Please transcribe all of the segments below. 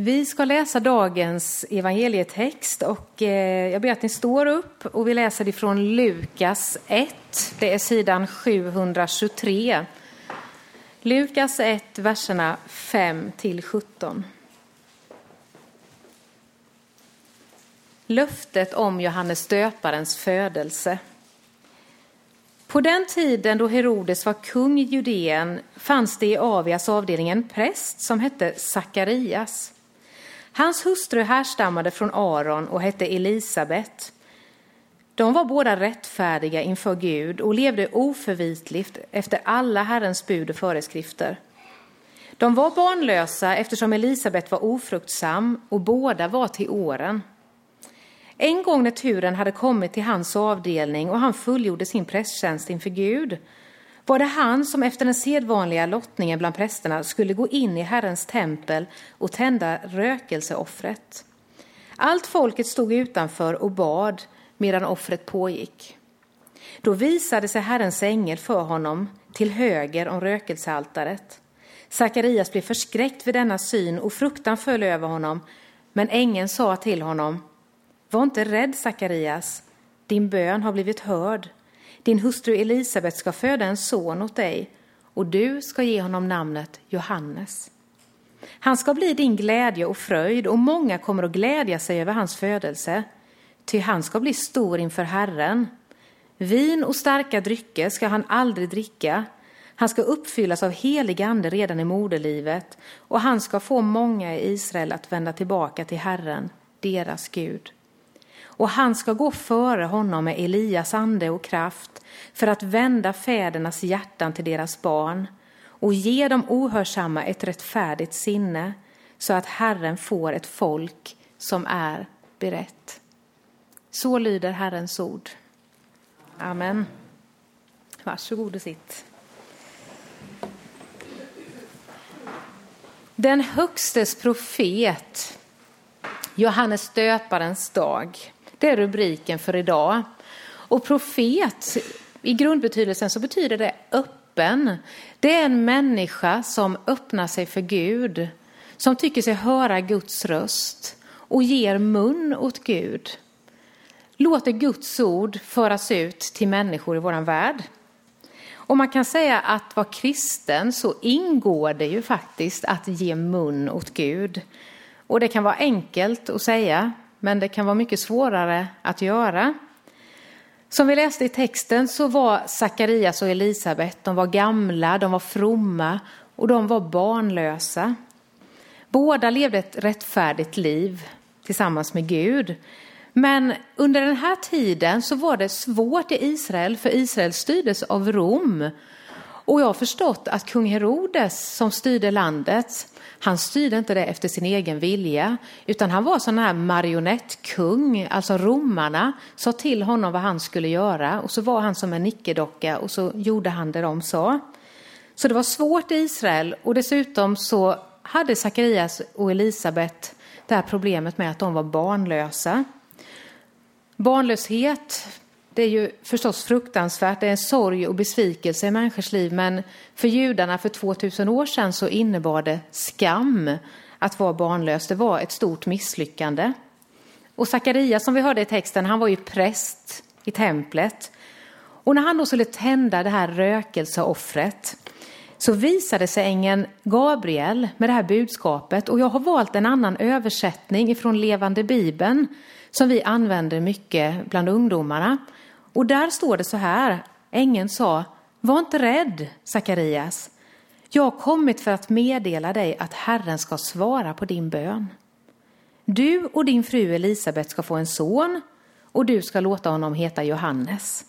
Vi ska läsa dagens evangelietext och eh, jag ber att ni står upp och vi läser ifrån Lukas 1. Det är sidan 723. Lukas 1, verserna 5 till 17. Löftet om Johannes döparens födelse. På den tiden då Herodes var kung i Judeen fanns det i Avias avdelning en präst som hette Sakarias. Hans hustru härstammade från Aron och hette Elisabet. De var båda rättfärdiga inför Gud och levde oförvitligt efter alla Herrens bud och föreskrifter. De var barnlösa eftersom Elisabet var ofruktsam och båda var till åren. En gång när turen hade kommit till hans avdelning och han fullgjorde sin prästtjänst inför Gud var det han som efter den sedvanliga lottningen bland prästerna skulle gå in i Herrens tempel och tända rökelseoffret. Allt folket stod utanför och bad medan offret pågick. Då visade sig Herrens ängel för honom till höger om rökelsealtaret. Sakarias blev förskräckt vid denna syn och fruktan föll över honom, men ängeln sa till honom var inte rädd, Sakarias. Din bön har blivit hörd. Din hustru Elisabet ska föda en son åt dig och du ska ge honom namnet Johannes. Han ska bli din glädje och fröjd och många kommer att glädja sig över hans födelse, ty han ska bli stor inför Herren. Vin och starka drycker ska han aldrig dricka. Han ska uppfyllas av helig ande redan i moderlivet och han ska få många i Israel att vända tillbaka till Herren, deras Gud och han ska gå före honom med Elias ande och kraft för att vända fädernas hjärtan till deras barn och ge de ohörsamma ett rättfärdigt sinne så att Herren får ett folk som är berett. Så lyder Herrens ord. Amen. Varsågod och sitt. Den högstes profet, Johannes döparens dag. Det är rubriken för idag. Och profet, i grundbetydelsen så betyder det öppen. Det är en människa som öppnar sig för Gud, som tycker sig höra Guds röst och ger mun åt Gud. Låter Guds ord föras ut till människor i vår värld. Och man kan säga att vara kristen så ingår det ju faktiskt att ge mun åt Gud. Och det kan vara enkelt att säga, men det kan vara mycket svårare att göra. Som vi läste i texten så var Sakarias och Elisabet, de var gamla, de var fromma och de var barnlösa. Båda levde ett rättfärdigt liv tillsammans med Gud. Men under den här tiden så var det svårt i Israel, för Israel styrdes av Rom. Och jag har förstått att kung Herodes som styrde landet, han styrde inte det efter sin egen vilja, utan han var sån här marionettkung, alltså romarna sa till honom vad han skulle göra och så var han som en nickedocka och så gjorde han det de sa. Så det var svårt i Israel och dessutom så hade Sakarias och Elisabet det här problemet med att de var barnlösa. Barnlöshet det är ju förstås fruktansvärt, det är en sorg och besvikelse i människors liv, men för judarna för 2000 år sedan så innebar det skam att vara barnlös. Det var ett stort misslyckande. Och Sakarias som vi hörde i texten, han var ju präst i templet. Och när han då skulle tända det här rökelseoffret så visade sig ängeln Gabriel med det här budskapet. Och jag har valt en annan översättning ifrån Levande Bibeln som vi använder mycket bland ungdomarna. Och där står det så här, ängeln sa, var inte rädd Sakarias. Jag har kommit för att meddela dig att Herren ska svara på din bön. Du och din fru Elisabet ska få en son och du ska låta honom heta Johannes.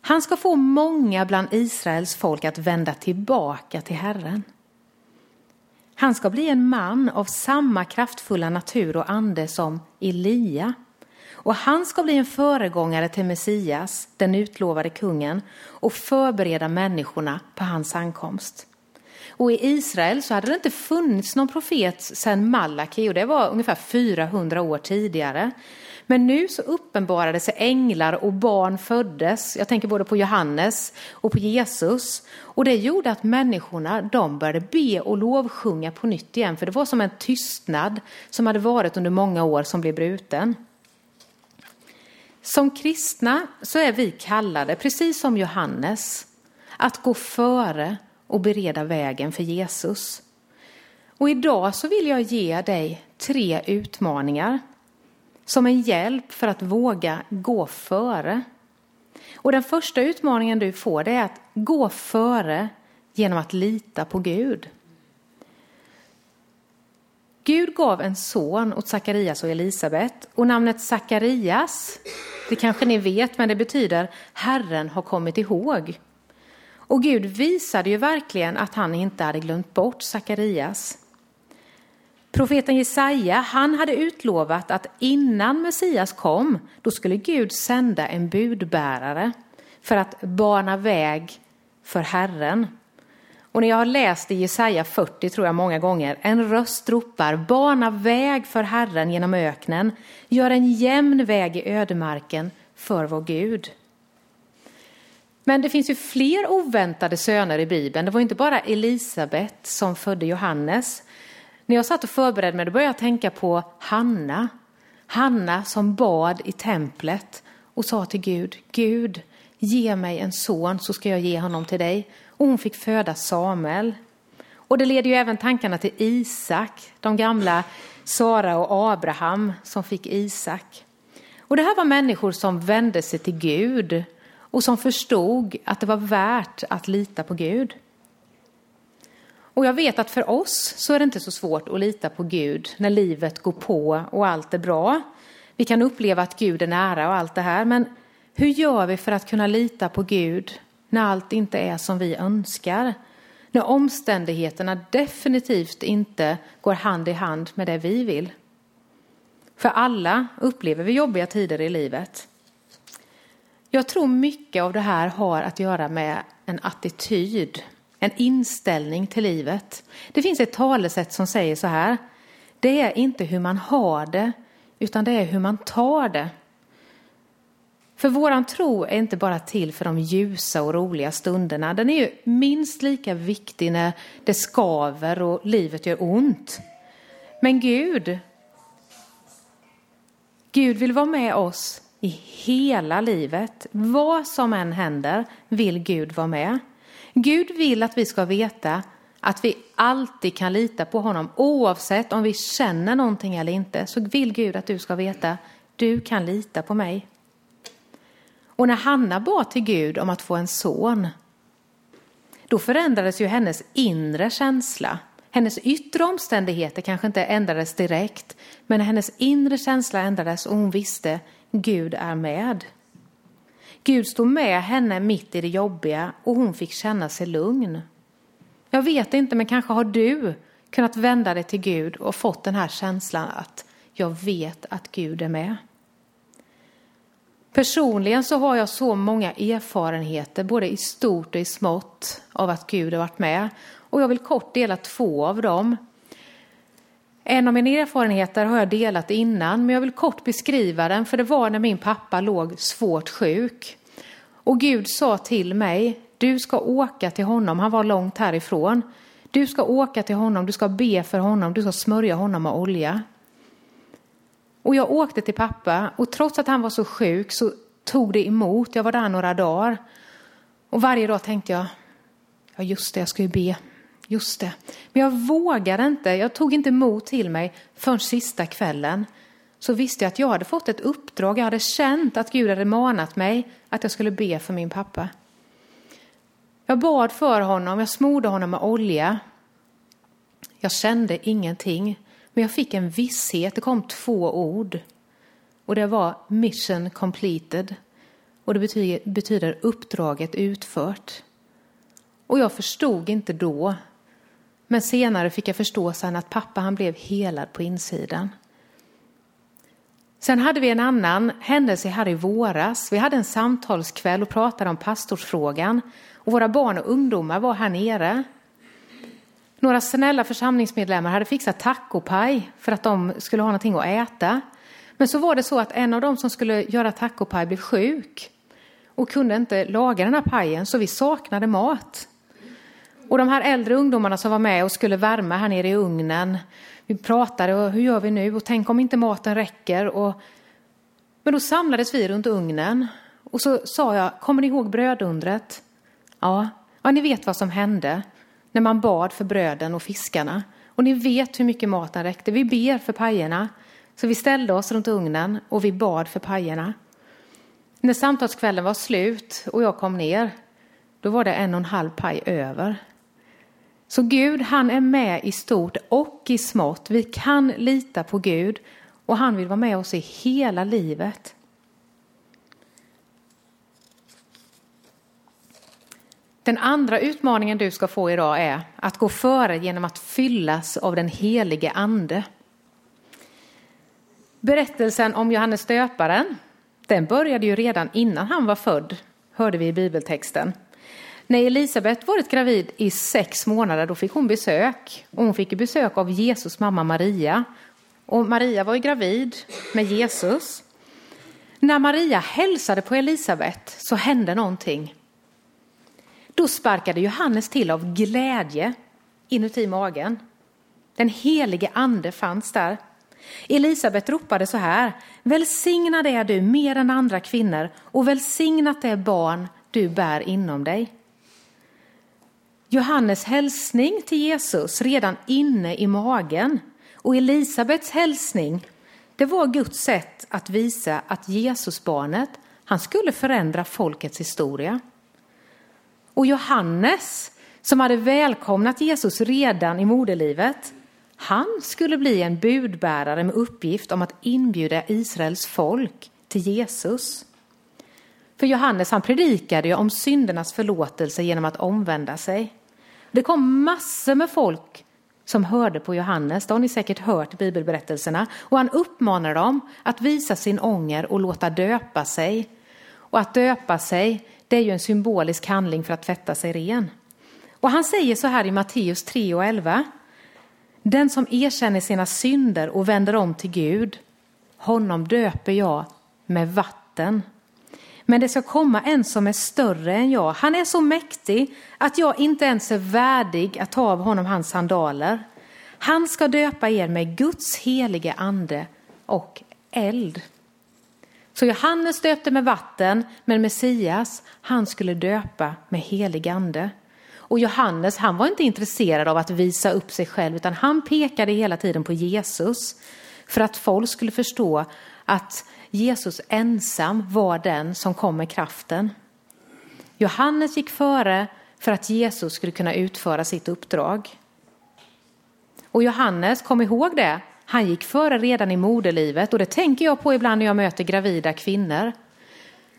Han ska få många bland Israels folk att vända tillbaka till Herren. Han ska bli en man av samma kraftfulla natur och ande som Elia och han ska bli en föregångare till Messias, den utlovade kungen, och förbereda människorna på hans ankomst. Och i Israel så hade det inte funnits någon profet sedan Malaki och det var ungefär 400 år tidigare. Men nu så uppenbarade sig änglar och barn föddes. Jag tänker både på Johannes och på Jesus. Och det gjorde att människorna de började be och lovsjunga på nytt igen. För det var som en tystnad som hade varit under många år som blev bruten. Som kristna så är vi kallade, precis som Johannes, att gå före och bereda vägen för Jesus. Och idag så vill jag ge dig tre utmaningar som en hjälp för att våga gå före. Och den första utmaningen du får det är att gå före genom att lita på Gud. Gud gav en son åt Sakarias och Elisabet och namnet Sakarias, det kanske ni vet, men det betyder Herren har kommit ihåg. Och Gud visade ju verkligen att han inte hade glömt bort Sakarias. Profeten Jesaja, han hade utlovat att innan Messias kom, då skulle Gud sända en budbärare för att bana väg för Herren. Och när jag har läst i Jesaja 40 tror jag många gånger, en röst ropar, bana väg för Herren genom öknen, gör en jämn väg i ödemarken för vår Gud. Men det finns ju fler oväntade söner i Bibeln. Det var inte bara Elisabet som födde Johannes. När jag satt och förberedde mig då började jag tänka på Hanna. Hanna som bad i templet och sa till Gud, Gud, ge mig en son så ska jag ge honom till dig. Och hon fick föda Samuel. Och det leder ju även tankarna till Isak, de gamla Sara och Abraham som fick Isak. Och det här var människor som vände sig till Gud och som förstod att det var värt att lita på Gud. Och jag vet att för oss så är det inte så svårt att lita på Gud när livet går på och allt är bra. Vi kan uppleva att Gud är nära och allt det här, men hur gör vi för att kunna lita på Gud när allt inte är som vi önskar? När omständigheterna definitivt inte går hand i hand med det vi vill. För alla upplever vi jobbiga tider i livet. Jag tror mycket av det här har att göra med en attityd, en inställning till livet. Det finns ett talesätt som säger så här. Det är inte hur man har det, utan det är hur man tar det. För våran tro är inte bara till för de ljusa och roliga stunderna. Den är ju minst lika viktig när det skaver och livet gör ont. Men Gud, Gud vill vara med oss i hela livet. Vad som än händer vill Gud vara med. Gud vill att vi ska veta att vi alltid kan lita på honom oavsett om vi känner någonting eller inte. Så vill Gud att du ska veta, du kan lita på mig. Och när Hanna bad till Gud om att få en son, då förändrades ju hennes inre känsla. Hennes yttre omständigheter kanske inte ändrades direkt, men hennes inre känsla ändrades och hon visste Gud är med. Gud stod med henne mitt i det jobbiga och hon fick känna sig lugn. Jag vet inte, men kanske har du kunnat vända dig till Gud och fått den här känslan att jag vet att Gud är med. Personligen så har jag så många erfarenheter, både i stort och i smått, av att Gud har varit med. Och jag vill kort dela två av dem. En av mina erfarenheter har jag delat innan, men jag vill kort beskriva den, för det var när min pappa låg svårt sjuk. Och Gud sa till mig, du ska åka till honom, han var långt härifrån. Du ska åka till honom, du ska be för honom, du ska smörja honom med olja. Och jag åkte till pappa och trots att han var så sjuk så tog det emot. Jag var där några dagar. Och varje dag tänkte jag, ja just det, jag ska ju be. Just det. Men jag vågade inte, jag tog inte emot till mig förrän sista kvällen. Så visste jag att jag hade fått ett uppdrag, jag hade känt att Gud hade manat mig att jag skulle be för min pappa. Jag bad för honom, jag smorde honom med olja. Jag kände ingenting. Men jag fick en visshet, det kom två ord. Och det var mission completed. Och det betyder, betyder uppdraget utfört. Och jag förstod inte då. Men senare fick jag förstå sen att pappa han blev helad på insidan. Sen hade vi en annan händelse här i våras. Vi hade en samtalskväll och pratade om pastorsfrågan. Och våra barn och ungdomar var här nere. Några snälla församlingsmedlemmar hade fixat tacopaj för att de skulle ha någonting att äta. Men så var det så att en av dem som skulle göra tacopaj blev sjuk och kunde inte laga den här pajen så vi saknade mat. Och de här äldre ungdomarna som var med och skulle värma här nere i ugnen, vi pratade och hur gör vi nu och tänk om inte maten räcker. Och... Men då samlades vi runt ugnen och så sa jag, kommer ni ihåg brödundret? Ja, ja ni vet vad som hände när man bad för bröden och fiskarna. Och ni vet hur mycket maten räckte. Vi ber för pajerna. Så vi ställde oss runt ugnen och vi bad för pajerna. När samtalskvällen var slut och jag kom ner, då var det en och en halv paj över. Så Gud, han är med i stort och i smått. Vi kan lita på Gud och han vill vara med oss i hela livet. Den andra utmaningen du ska få idag är att gå före genom att fyllas av den helige ande. Berättelsen om Johannes döparen, den började ju redan innan han var född, hörde vi i bibeltexten. När Elisabet varit gravid i sex månader då fick hon besök. Och hon fick besök av Jesus mamma Maria. Och Maria var ju gravid med Jesus. När Maria hälsade på Elisabet så hände någonting. Då sparkade Johannes till av glädje inuti magen. Den helige ande fanns där. Elisabet ropade så här, välsignad är du mer än andra kvinnor och välsignat är barn du bär inom dig. Johannes hälsning till Jesus redan inne i magen och Elisabets hälsning, det var Guds sätt att visa att Jesusbarnet, han skulle förändra folkets historia. Och Johannes, som hade välkomnat Jesus redan i moderlivet, han skulle bli en budbärare med uppgift om att inbjuda Israels folk till Jesus. För Johannes han predikade ju om syndernas förlåtelse genom att omvända sig. Det kom massor med folk som hörde på Johannes, det har ni säkert hört i bibelberättelserna. Och han uppmanar dem att visa sin ånger och låta döpa sig. Och att döpa sig, det är ju en symbolisk handling för att tvätta sig ren. Och han säger så här i Matteus 3 och 11. Den som erkänner sina synder och vänder om till Gud, honom döper jag med vatten men det ska komma en som är större än jag. Han är så mäktig att jag inte ens är värdig att ta av honom hans sandaler. Han ska döpa er med Guds helige ande och eld. Så Johannes döpte med vatten, men Messias, han skulle döpa med helig ande. Och Johannes, han var inte intresserad av att visa upp sig själv, utan han pekade hela tiden på Jesus. För att folk skulle förstå att Jesus ensam var den som kom med kraften. Johannes gick före för att Jesus skulle kunna utföra sitt uppdrag. Och Johannes, kom ihåg det, han gick före redan i moderlivet och det tänker jag på ibland när jag möter gravida kvinnor.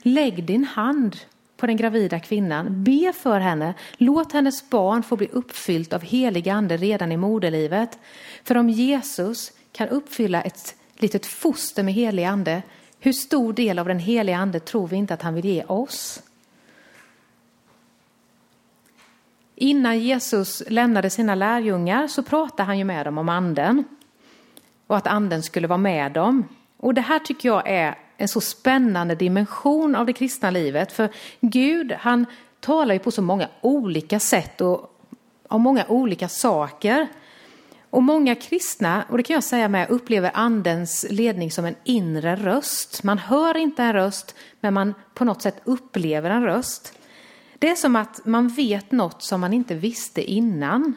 Lägg din hand på den gravida kvinnan, be för henne, låt hennes barn få bli uppfyllt av helig ande redan i moderlivet. För om Jesus kan uppfylla ett litet foster med helig ande, hur stor del av den heliga ande tror vi inte att han vill ge oss? Innan Jesus lämnade sina lärjungar så pratade han ju med dem om anden och att anden skulle vara med dem. Och det här tycker jag är en så spännande dimension av det kristna livet. För Gud, han talar ju på så många olika sätt och om många olika saker. Och många kristna, och det kan jag säga med, upplever andens ledning som en inre röst. Man hör inte en röst, men man på något sätt upplever en röst. Det är som att man vet något som man inte visste innan.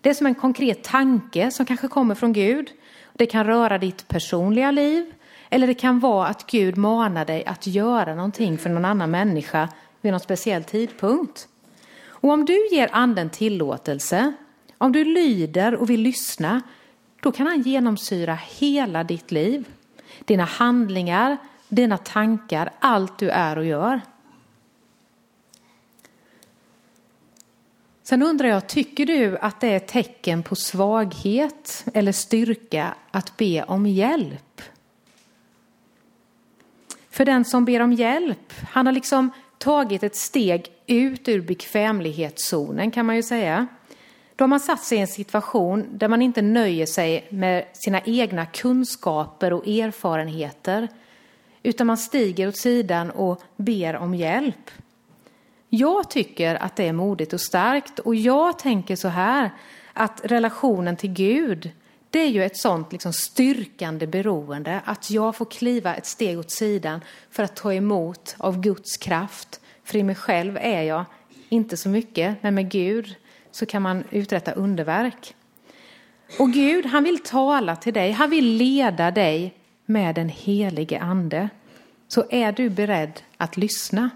Det är som en konkret tanke som kanske kommer från Gud. Det kan röra ditt personliga liv, eller det kan vara att Gud manar dig att göra någonting för någon annan människa vid någon speciell tidpunkt. Och om du ger anden tillåtelse om du lyder och vill lyssna, då kan han genomsyra hela ditt liv. Dina handlingar, dina tankar, allt du är och gör. Sen undrar jag, tycker du att det är ett tecken på svaghet eller styrka att be om hjälp? För den som ber om hjälp, han har liksom tagit ett steg ut ur bekvämlighetszonen kan man ju säga. då har man satt sig i en situation där man inte nöjer sig med sina egna kunskaper och erfarenheter, utan man stiger åt sidan och ber om hjälp. Jag tycker att det är modigt och starkt och jag tänker så här att relationen till Gud, det är ju ett sånt liksom styrkande beroende, att jag får kliva ett steg åt sidan för att ta emot av Guds kraft. För i mig själv är jag inte så mycket, men med Gud så kan man uträtta underverk. Och Gud, han vill tala till dig, han vill leda dig med den helige ande. Så är du beredd att lyssna?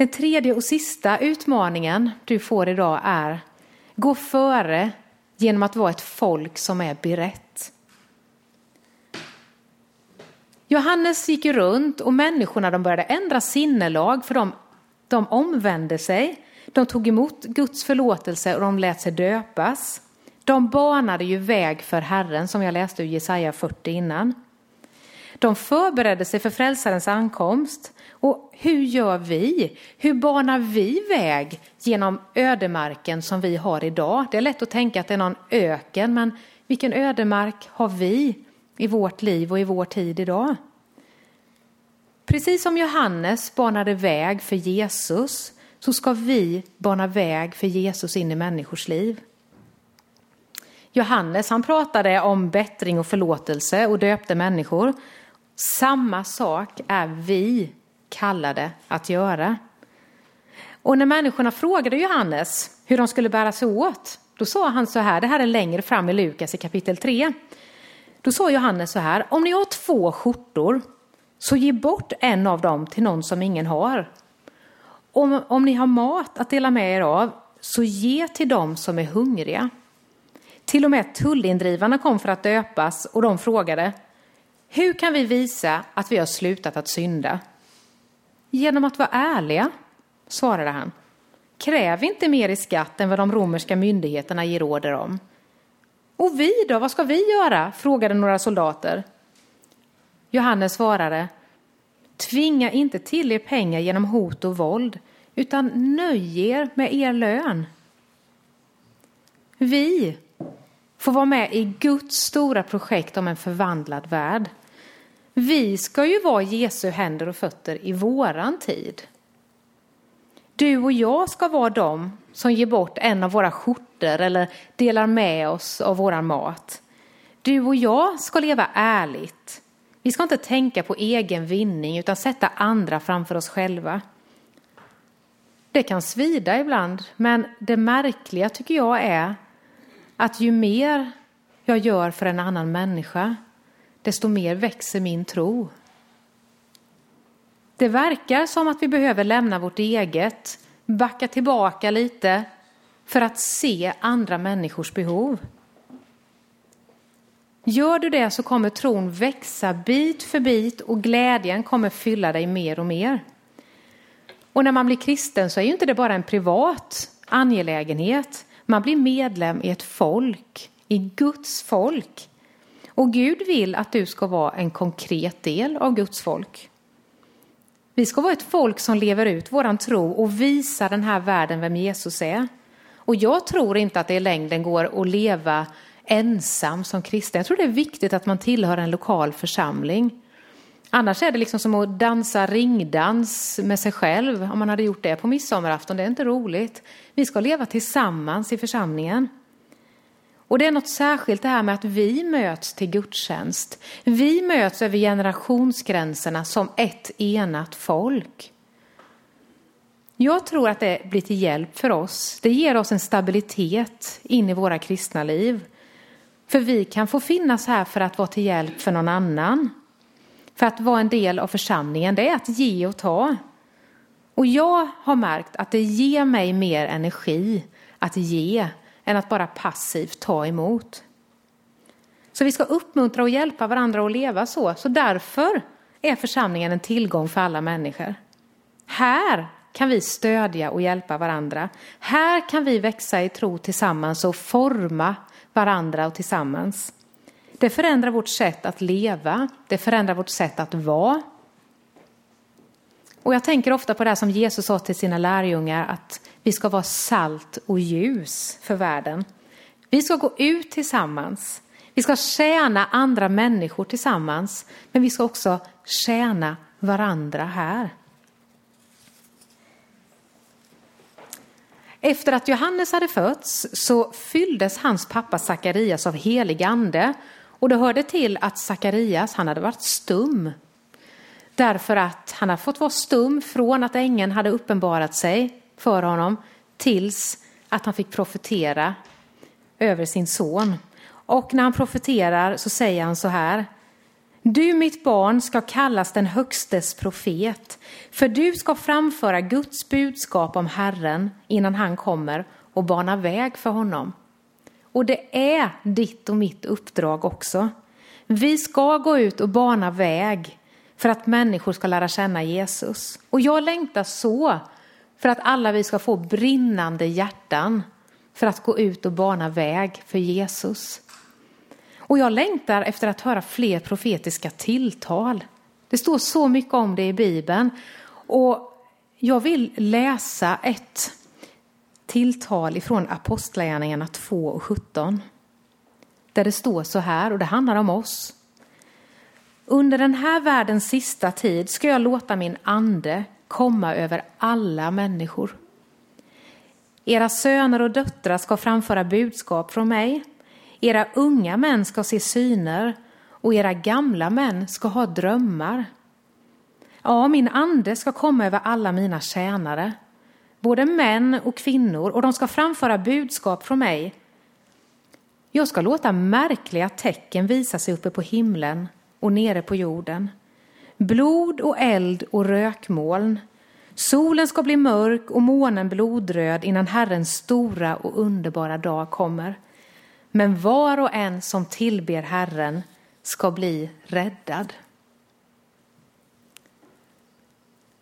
Den tredje och sista utmaningen du får idag är gå före genom att vara ett folk som är berett. Johannes gick runt och människorna de började ändra sinnelag för de, de omvände sig. De tog emot Guds förlåtelse och de lät sig döpas. De banade ju väg för Herren som jag läste ur Jesaja 40 innan. De förberedde sig för frälsarens ankomst. Och hur gör vi? Hur banar vi väg genom ödemarken som vi har idag? Det är lätt att tänka att det är någon öken, men vilken ödemark har vi i vårt liv och i vår tid idag? Precis som Johannes banade väg för Jesus så ska vi bana väg för Jesus in i människors liv. Johannes han pratade om bättring och förlåtelse och döpte människor. Samma sak är vi kallade att göra. Och när människorna frågade Johannes hur de skulle bära sig åt, då sa han så här, det här är längre fram i Lukas i kapitel 3. Då sa Johannes så här, om ni har två skjortor så ge bort en av dem till någon som ingen har. Om, om ni har mat att dela med er av så ge till dem som är hungriga. Till och med tullindrivarna kom för att döpas och de frågade, hur kan vi visa att vi har slutat att synda? Genom att vara ärliga, svarade han. Kräv inte mer i skatt än vad de romerska myndigheterna ger order om. Och vi då, vad ska vi göra? frågade några soldater. Johannes svarade, tvinga inte till er pengar genom hot och våld, utan nöj er med er lön. Vi får vara med i Guds stora projekt om en förvandlad värld. Vi ska ju vara Jesu händer och fötter i våran tid. Du och jag ska vara de som ger bort en av våra skjortor eller delar med oss av våran mat. Du och jag ska leva ärligt. Vi ska inte tänka på egen vinning utan sätta andra framför oss själva. Det kan svida ibland, men det märkliga tycker jag är att ju mer jag gör för en annan människa, desto mer växer min tro. Det verkar som att vi behöver lämna vårt eget, backa tillbaka lite för att se andra människors behov. Gör du det så kommer tron växa bit för bit och glädjen kommer fylla dig mer och mer. Och när man blir kristen så är ju inte det bara en privat angelägenhet. Man blir medlem i ett folk, i Guds folk. Och Gud vill att du ska vara en konkret del av Guds folk. Vi ska vara ett folk som lever ut våran tro och visar den här världen vem Jesus är. Och jag tror inte att det i längden går att leva ensam som kristen. Jag tror det är viktigt att man tillhör en lokal församling. Annars är det liksom som att dansa ringdans med sig själv om man hade gjort det på midsommarafton. Det är inte roligt. Vi ska leva tillsammans i församlingen. Och det är något särskilt det här med att vi möts till gudstjänst. Vi möts över generationsgränserna som ett enat folk. Jag tror att det blir till hjälp för oss. Det ger oss en stabilitet in i våra kristna liv. För vi kan få finnas här för att vara till hjälp för någon annan. För att vara en del av församlingen, det är att ge och ta. Och jag har märkt att det ger mig mer energi att ge än att bara passivt ta emot. Så vi ska uppmuntra och hjälpa varandra att leva så. Så därför är församlingen en tillgång för alla människor. Här kan vi stödja och hjälpa varandra. Här kan vi växa i tro tillsammans och forma varandra och tillsammans. Det förändrar vårt sätt att leva, det förändrar vårt sätt att vara. Och jag tänker ofta på det som Jesus sa till sina lärjungar, att vi ska vara salt och ljus för världen. Vi ska gå ut tillsammans. Vi ska tjäna andra människor tillsammans, men vi ska också tjäna varandra här. Efter att Johannes hade fötts så fylldes hans pappa Sakarias av helig ande och det hörde till att Sakarias han hade varit stum. Därför att han har fått vara stum från att ängeln hade uppenbarat sig för honom tills att han fick profetera över sin son. Och när han profeterar så säger han så här. Du mitt barn ska kallas den högstes profet, för du ska framföra Guds budskap om Herren innan han kommer och bana väg för honom. Och det är ditt och mitt uppdrag också. Vi ska gå ut och bana väg för att människor ska lära känna Jesus. Och jag längtar så för att alla vi ska få brinnande hjärtan för att gå ut och bana väg för Jesus. Och jag längtar efter att höra fler profetiska tilltal. Det står så mycket om det i Bibeln. Och jag vill läsa ett tilltal ifrån Apostlagärningarna 2 och 17. Där det står så här, och det handlar om oss. Under den här världens sista tid ska jag låta min ande komma över alla människor. Era söner och döttrar ska framföra budskap från mig. Era unga män ska se syner och era gamla män ska ha drömmar. Ja, min ande ska komma över alla mina tjänare, både män och kvinnor, och de ska framföra budskap från mig. Jag ska låta märkliga tecken visa sig uppe på himlen och nere på jorden. Blod och eld och rökmoln. Solen ska bli mörk och månen blodröd innan Herrens stora och underbara dag kommer. Men var och en som tillber Herren ska bli räddad.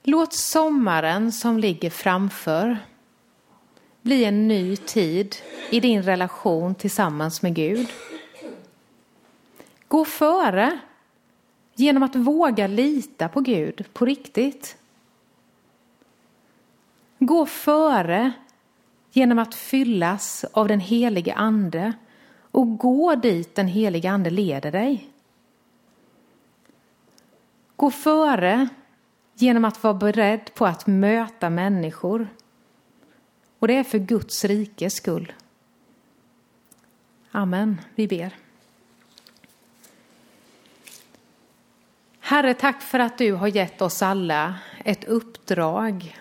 Låt sommaren som ligger framför bli en ny tid i din relation tillsammans med Gud. Gå före genom att våga lita på Gud på riktigt. Gå före genom att fyllas av den helige Ande och gå dit den helige Ande leder dig. Gå före genom att vara beredd på att möta människor. Och det är för Guds rikes skull. Amen. Vi ber. Herre, tack för att du har gett oss alla ett uppdrag.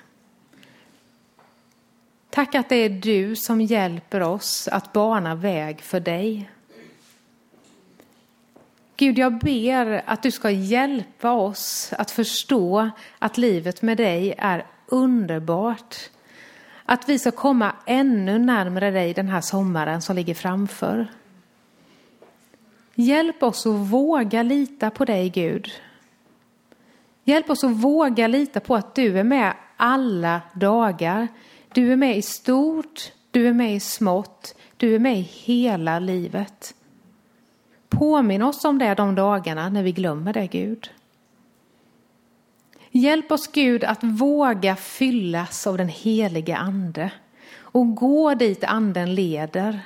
Tack att det är du som hjälper oss att bana väg för dig. Gud, jag ber att du ska hjälpa oss att förstå att livet med dig är underbart. Att vi ska komma ännu närmare dig den här sommaren som ligger framför. Hjälp oss att våga lita på dig, Gud. Hjälp oss att våga lita på att du är med alla dagar. Du är med i stort, du är med i smått, du är med i hela livet. Påminn oss om det de dagarna när vi glömmer det, Gud. Hjälp oss, Gud, att våga fyllas av den helige Ande och gå dit Anden leder.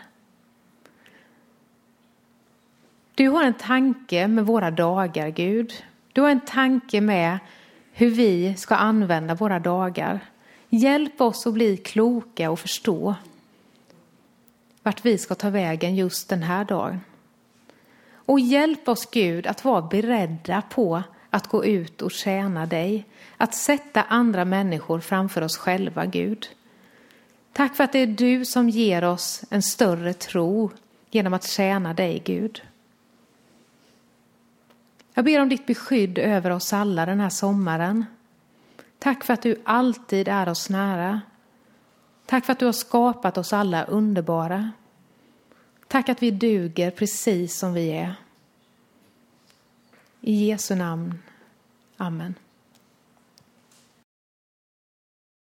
Du har en tanke med våra dagar, Gud. Du har en tanke med hur vi ska använda våra dagar. Hjälp oss att bli kloka och förstå vart vi ska ta vägen just den här dagen. Och hjälp oss Gud att vara beredda på att gå ut och tjäna dig. Att sätta andra människor framför oss själva, Gud. Tack för att det är du som ger oss en större tro genom att tjäna dig, Gud. Jag ber om ditt beskydd över oss alla den här sommaren. Tack för att du alltid är oss nära. Tack för att du har skapat oss alla underbara. Tack att vi duger precis som vi är. I Jesu namn. Amen.